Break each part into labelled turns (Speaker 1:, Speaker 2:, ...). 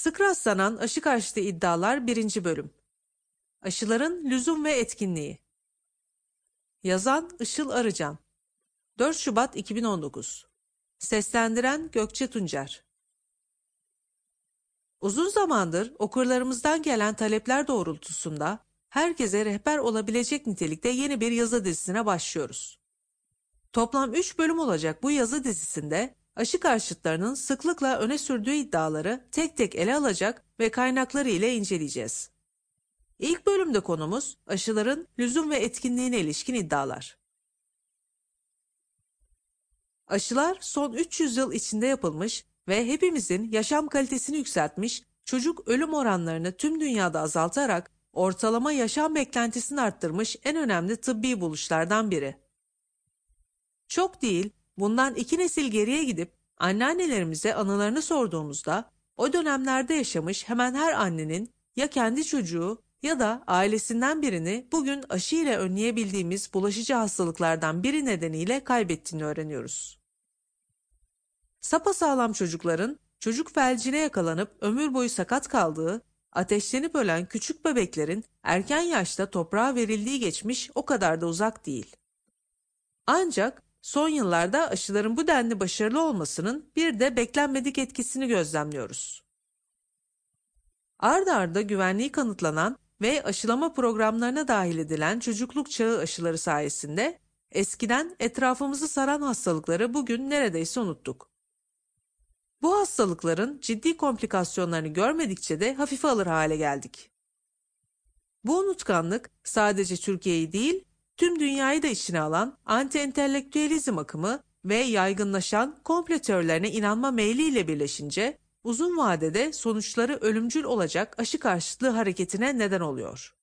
Speaker 1: Sık rastlanan aşı karşıtı iddialar 1. bölüm. Aşıların lüzum ve etkinliği. Yazan Işıl Arıcan. 4 Şubat 2019. Seslendiren Gökçe Tuncer. Uzun zamandır okurlarımızdan gelen talepler doğrultusunda herkese rehber olabilecek nitelikte yeni bir yazı dizisine başlıyoruz. Toplam 3 bölüm olacak bu yazı dizisinde aşı karşıtlarının sıklıkla öne sürdüğü iddiaları tek tek ele alacak ve kaynakları ile inceleyeceğiz. İlk bölümde konumuz aşıların lüzum ve etkinliğine ilişkin iddialar. Aşılar son 300 yıl içinde yapılmış ve hepimizin yaşam kalitesini yükseltmiş, çocuk ölüm oranlarını tüm dünyada azaltarak ortalama yaşam beklentisini arttırmış en önemli tıbbi buluşlardan biri. Çok değil, bundan iki nesil geriye gidip anneannelerimize anılarını sorduğumuzda o dönemlerde yaşamış hemen her annenin ya kendi çocuğu ya da ailesinden birini bugün aşı ile önleyebildiğimiz bulaşıcı hastalıklardan biri nedeniyle kaybettiğini öğreniyoruz. Sapasağlam çocukların çocuk felcine yakalanıp ömür boyu sakat kaldığı, ateşlenip ölen küçük bebeklerin erken yaşta toprağa verildiği geçmiş o kadar da uzak değil. Ancak son yıllarda aşıların bu denli başarılı olmasının bir de beklenmedik etkisini gözlemliyoruz. Arda arda güvenliği kanıtlanan ve aşılama programlarına dahil edilen çocukluk çağı aşıları sayesinde eskiden etrafımızı saran hastalıkları bugün neredeyse unuttuk. Bu hastalıkların ciddi komplikasyonlarını görmedikçe de hafife alır hale geldik. Bu unutkanlık sadece Türkiye'yi değil, tüm dünyayı da içine alan anti-entelektüelizm akımı ve yaygınlaşan komplo teorilerine inanma meyliyle birleşince uzun vadede sonuçları ölümcül olacak aşı karşıtlığı hareketine neden oluyor.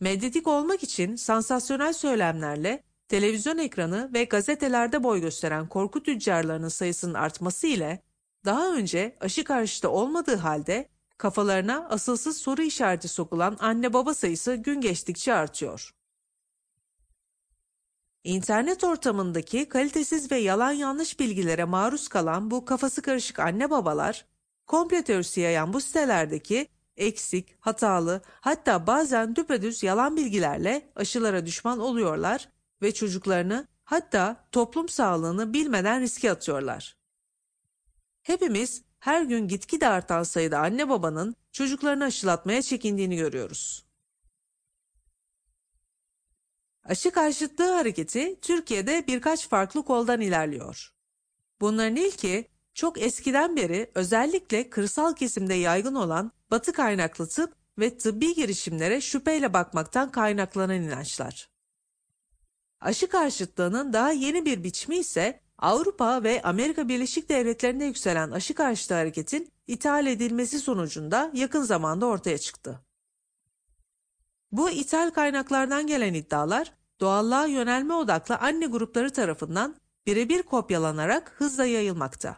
Speaker 1: Medyatik olmak için sansasyonel söylemlerle televizyon ekranı ve gazetelerde boy gösteren korku tüccarlarının sayısının artması ile daha önce aşı karşıtı olmadığı halde kafalarına asılsız soru işareti sokulan anne baba sayısı gün geçtikçe artıyor. İnternet ortamındaki kalitesiz ve yalan yanlış bilgilere maruz kalan bu kafası karışık anne babalar, komple teorisi yayan bu sitelerdeki eksik, hatalı, hatta bazen düpedüz yalan bilgilerle aşılara düşman oluyorlar ve çocuklarını hatta toplum sağlığını bilmeden riske atıyorlar. Hepimiz her gün gitgide artan sayıda anne babanın çocuklarını aşılatmaya çekindiğini görüyoruz. Aşı karşıtlığı hareketi Türkiye'de birkaç farklı koldan ilerliyor. Bunların ilki çok eskiden beri özellikle kırsal kesimde yaygın olan batı kaynaklı tıp ve tıbbi girişimlere şüpheyle bakmaktan kaynaklanan inançlar. Aşı karşıtlığının daha yeni bir biçimi ise Avrupa ve Amerika Birleşik Devletleri'nde yükselen aşı karşıtı hareketin ithal edilmesi sonucunda yakın zamanda ortaya çıktı. Bu ithal kaynaklardan gelen iddialar doğallığa yönelme odaklı anne grupları tarafından birebir kopyalanarak hızla yayılmakta.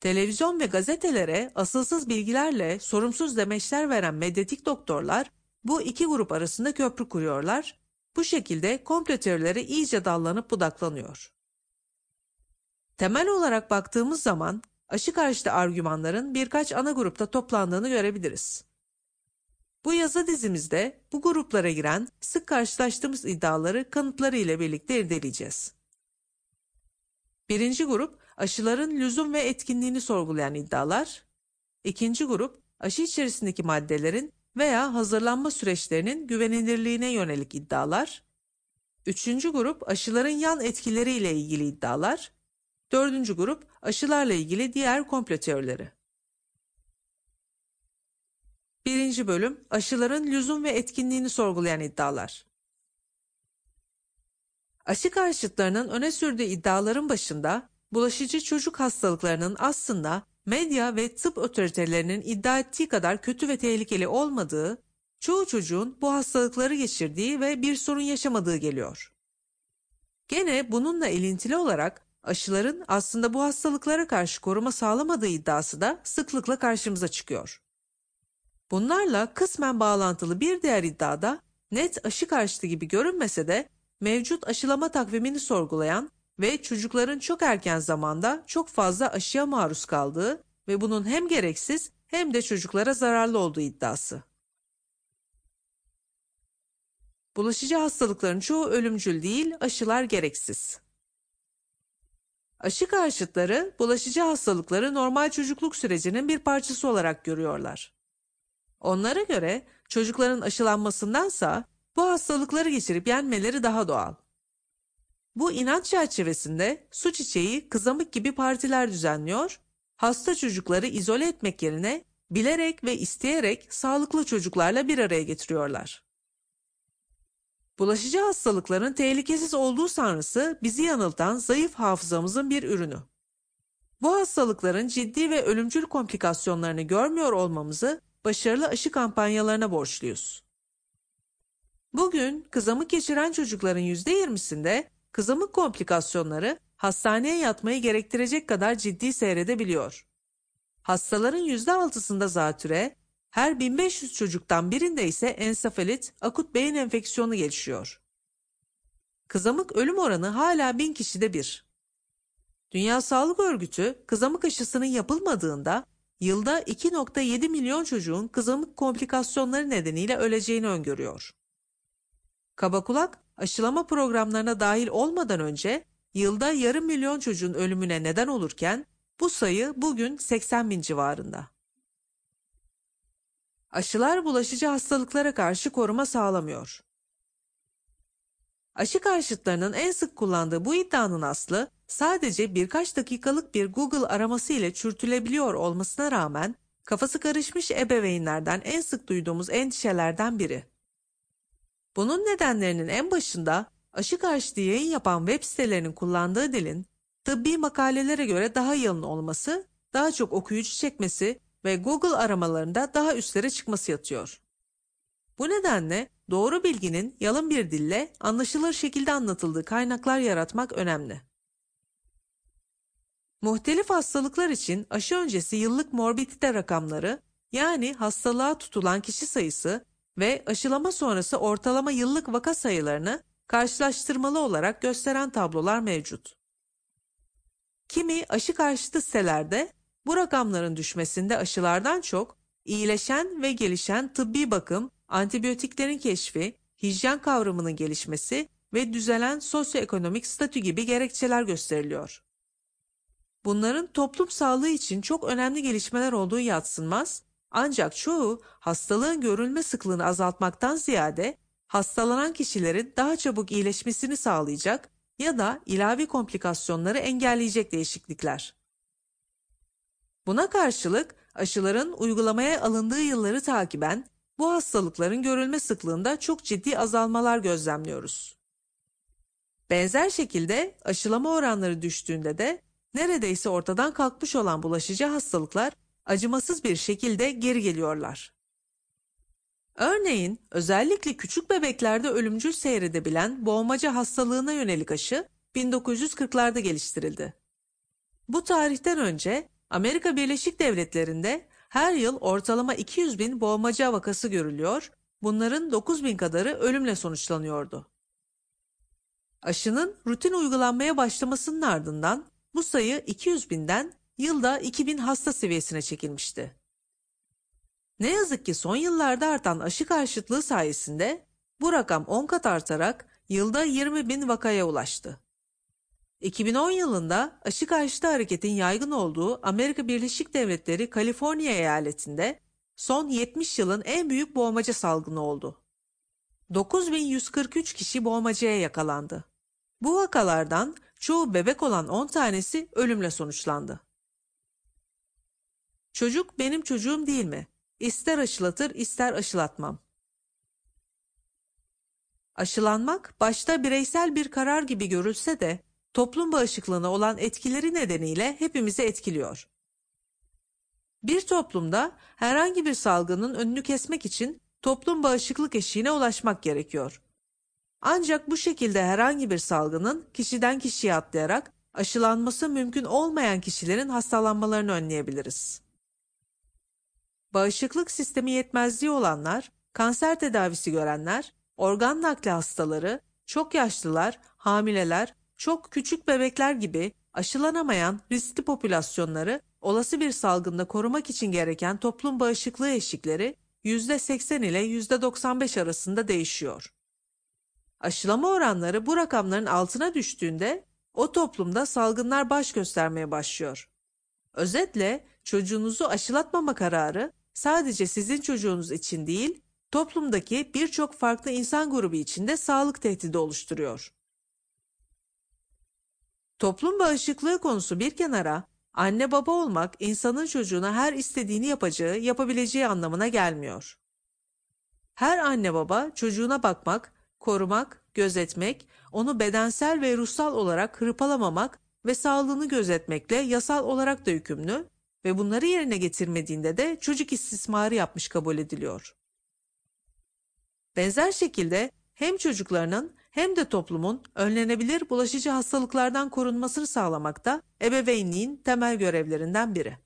Speaker 1: Televizyon ve gazetelere asılsız bilgilerle sorumsuz demeçler veren medyatik doktorlar bu iki grup arasında köprü kuruyorlar, bu şekilde komplo teorileri iyice dallanıp budaklanıyor. Temel olarak baktığımız zaman aşı karşıtı argümanların birkaç ana grupta toplandığını görebiliriz. Bu yazı dizimizde bu gruplara giren sık karşılaştığımız iddiaları kanıtları ile birlikte irdeleyeceğiz. Birinci grup aşıların lüzum ve etkinliğini sorgulayan iddialar. İkinci grup aşı içerisindeki maddelerin veya hazırlanma süreçlerinin güvenilirliğine yönelik iddialar. Üçüncü grup aşıların yan etkileri ile ilgili iddialar. Dördüncü grup aşılarla ilgili diğer komplo teorileri. Birinci bölüm aşıların lüzum ve etkinliğini sorgulayan iddialar. Aşı karşıtlarının öne sürdüğü iddiaların başında bulaşıcı çocuk hastalıklarının aslında medya ve tıp otoritelerinin iddia ettiği kadar kötü ve tehlikeli olmadığı, çoğu çocuğun bu hastalıkları geçirdiği ve bir sorun yaşamadığı geliyor. Gene bununla ilintili olarak aşıların aslında bu hastalıklara karşı koruma sağlamadığı iddiası da sıklıkla karşımıza çıkıyor. Bunlarla kısmen bağlantılı bir diğer iddiada net aşı karşıtı gibi görünmese de mevcut aşılama takvimini sorgulayan ve çocukların çok erken zamanda çok fazla aşıya maruz kaldığı ve bunun hem gereksiz hem de çocuklara zararlı olduğu iddiası. Bulaşıcı hastalıkların çoğu ölümcül değil, aşılar gereksiz. Aşı karşıtları bulaşıcı hastalıkları normal çocukluk sürecinin bir parçası olarak görüyorlar. Onlara göre çocukların aşılanmasındansa bu hastalıkları geçirip yenmeleri daha doğal. Bu inanç çerçevesinde su çiçeği, kızamık gibi partiler düzenliyor, hasta çocukları izole etmek yerine bilerek ve isteyerek sağlıklı çocuklarla bir araya getiriyorlar. Bulaşıcı hastalıkların tehlikesiz olduğu sanrısı bizi yanıltan zayıf hafızamızın bir ürünü. Bu hastalıkların ciddi ve ölümcül komplikasyonlarını görmüyor olmamızı başarılı aşı kampanyalarına borçluyuz. Bugün kızamık geçiren çocukların %20'sinde kızamık komplikasyonları hastaneye yatmayı gerektirecek kadar ciddi seyredebiliyor. Hastaların %6'sında zatüre, her 1500 çocuktan birinde ise ensefalit, akut beyin enfeksiyonu gelişiyor. Kızamık ölüm oranı hala 1000 kişide bir. Dünya Sağlık Örgütü kızamık aşısının yapılmadığında yılda 2.7 milyon çocuğun kızamık komplikasyonları nedeniyle öleceğini öngörüyor. Kabakulak aşılama programlarına dahil olmadan önce yılda yarım milyon çocuğun ölümüne neden olurken bu sayı bugün 80 bin civarında. Aşılar bulaşıcı hastalıklara karşı koruma sağlamıyor. Aşı karşıtlarının en sık kullandığı bu iddianın aslı sadece birkaç dakikalık bir Google araması ile çürütülebiliyor olmasına rağmen kafası karışmış ebeveynlerden en sık duyduğumuz endişelerden biri. Bunun nedenlerinin en başında aşı karşıtı yayın yapan web sitelerinin kullandığı dilin tıbbi makalelere göre daha yalın olması, daha çok okuyucu çekmesi ve Google aramalarında daha üstlere çıkması yatıyor. Bu nedenle doğru bilginin yalın bir dille anlaşılır şekilde anlatıldığı kaynaklar yaratmak önemli. Muhtelif hastalıklar için aşı öncesi yıllık morbidite rakamları yani hastalığa tutulan kişi sayısı ve aşılama sonrası ortalama yıllık vaka sayılarını karşılaştırmalı olarak gösteren tablolar mevcut. Kimi aşı karşıtı sitelerde bu rakamların düşmesinde aşılardan çok iyileşen ve gelişen tıbbi bakım, antibiyotiklerin keşfi, hijyen kavramının gelişmesi ve düzelen sosyoekonomik statü gibi gerekçeler gösteriliyor. Bunların toplum sağlığı için çok önemli gelişmeler olduğu yatsınmaz, ancak çoğu hastalığın görülme sıklığını azaltmaktan ziyade hastalanan kişilerin daha çabuk iyileşmesini sağlayacak ya da ilavi komplikasyonları engelleyecek değişiklikler. Buna karşılık aşıların uygulamaya alındığı yılları takiben bu hastalıkların görülme sıklığında çok ciddi azalmalar gözlemliyoruz. Benzer şekilde aşılama oranları düştüğünde de neredeyse ortadan kalkmış olan bulaşıcı hastalıklar acımasız bir şekilde geri geliyorlar. Örneğin özellikle küçük bebeklerde ölümcül seyredebilen boğmaca hastalığına yönelik aşı 1940'larda geliştirildi. Bu tarihten önce Amerika Birleşik Devletleri'nde her yıl ortalama 200 bin boğmaca vakası görülüyor, bunların 9 bin kadarı ölümle sonuçlanıyordu. Aşının rutin uygulanmaya başlamasının ardından bu sayı 200 binden yılda 2000 hasta seviyesine çekilmişti. Ne yazık ki son yıllarda artan aşı karşıtlığı sayesinde bu rakam 10 kat artarak yılda 20 bin vakaya ulaştı. 2010 yılında aşı karşıtı hareketin yaygın olduğu Amerika Birleşik Devletleri Kaliforniya eyaletinde son 70 yılın en büyük boğmaca salgını oldu. 9143 kişi boğmacaya yakalandı. Bu vakalardan çoğu bebek olan 10 tanesi ölümle sonuçlandı. Çocuk benim çocuğum değil mi? İster aşılatır ister aşılatmam. Aşılanmak başta bireysel bir karar gibi görülse de toplum bağışıklığına olan etkileri nedeniyle hepimizi etkiliyor. Bir toplumda herhangi bir salgının önünü kesmek için toplum bağışıklık eşiğine ulaşmak gerekiyor. Ancak bu şekilde herhangi bir salgının kişiden kişiye atlayarak aşılanması mümkün olmayan kişilerin hastalanmalarını önleyebiliriz. Bağışıklık sistemi yetmezliği olanlar, kanser tedavisi görenler, organ nakli hastaları, çok yaşlılar, hamileler, çok küçük bebekler gibi aşılanamayan riskli popülasyonları olası bir salgında korumak için gereken toplum bağışıklığı eşikleri %80 ile %95 arasında değişiyor. Aşılama oranları bu rakamların altına düştüğünde o toplumda salgınlar baş göstermeye başlıyor. Özetle çocuğunuzu aşılatmama kararı sadece sizin çocuğunuz için değil, toplumdaki birçok farklı insan grubu için de sağlık tehdidi oluşturuyor. Toplum bağışıklığı konusu bir kenara, anne baba olmak insanın çocuğuna her istediğini yapacağı, yapabileceği anlamına gelmiyor. Her anne baba çocuğuna bakmak, korumak, gözetmek, onu bedensel ve ruhsal olarak hırpalamamak ve sağlığını gözetmekle yasal olarak da yükümlü ve bunları yerine getirmediğinde de çocuk istismarı yapmış kabul ediliyor. Benzer şekilde hem çocuklarının hem de toplumun önlenebilir bulaşıcı hastalıklardan korunmasını sağlamak da ebeveynliğin temel görevlerinden biri.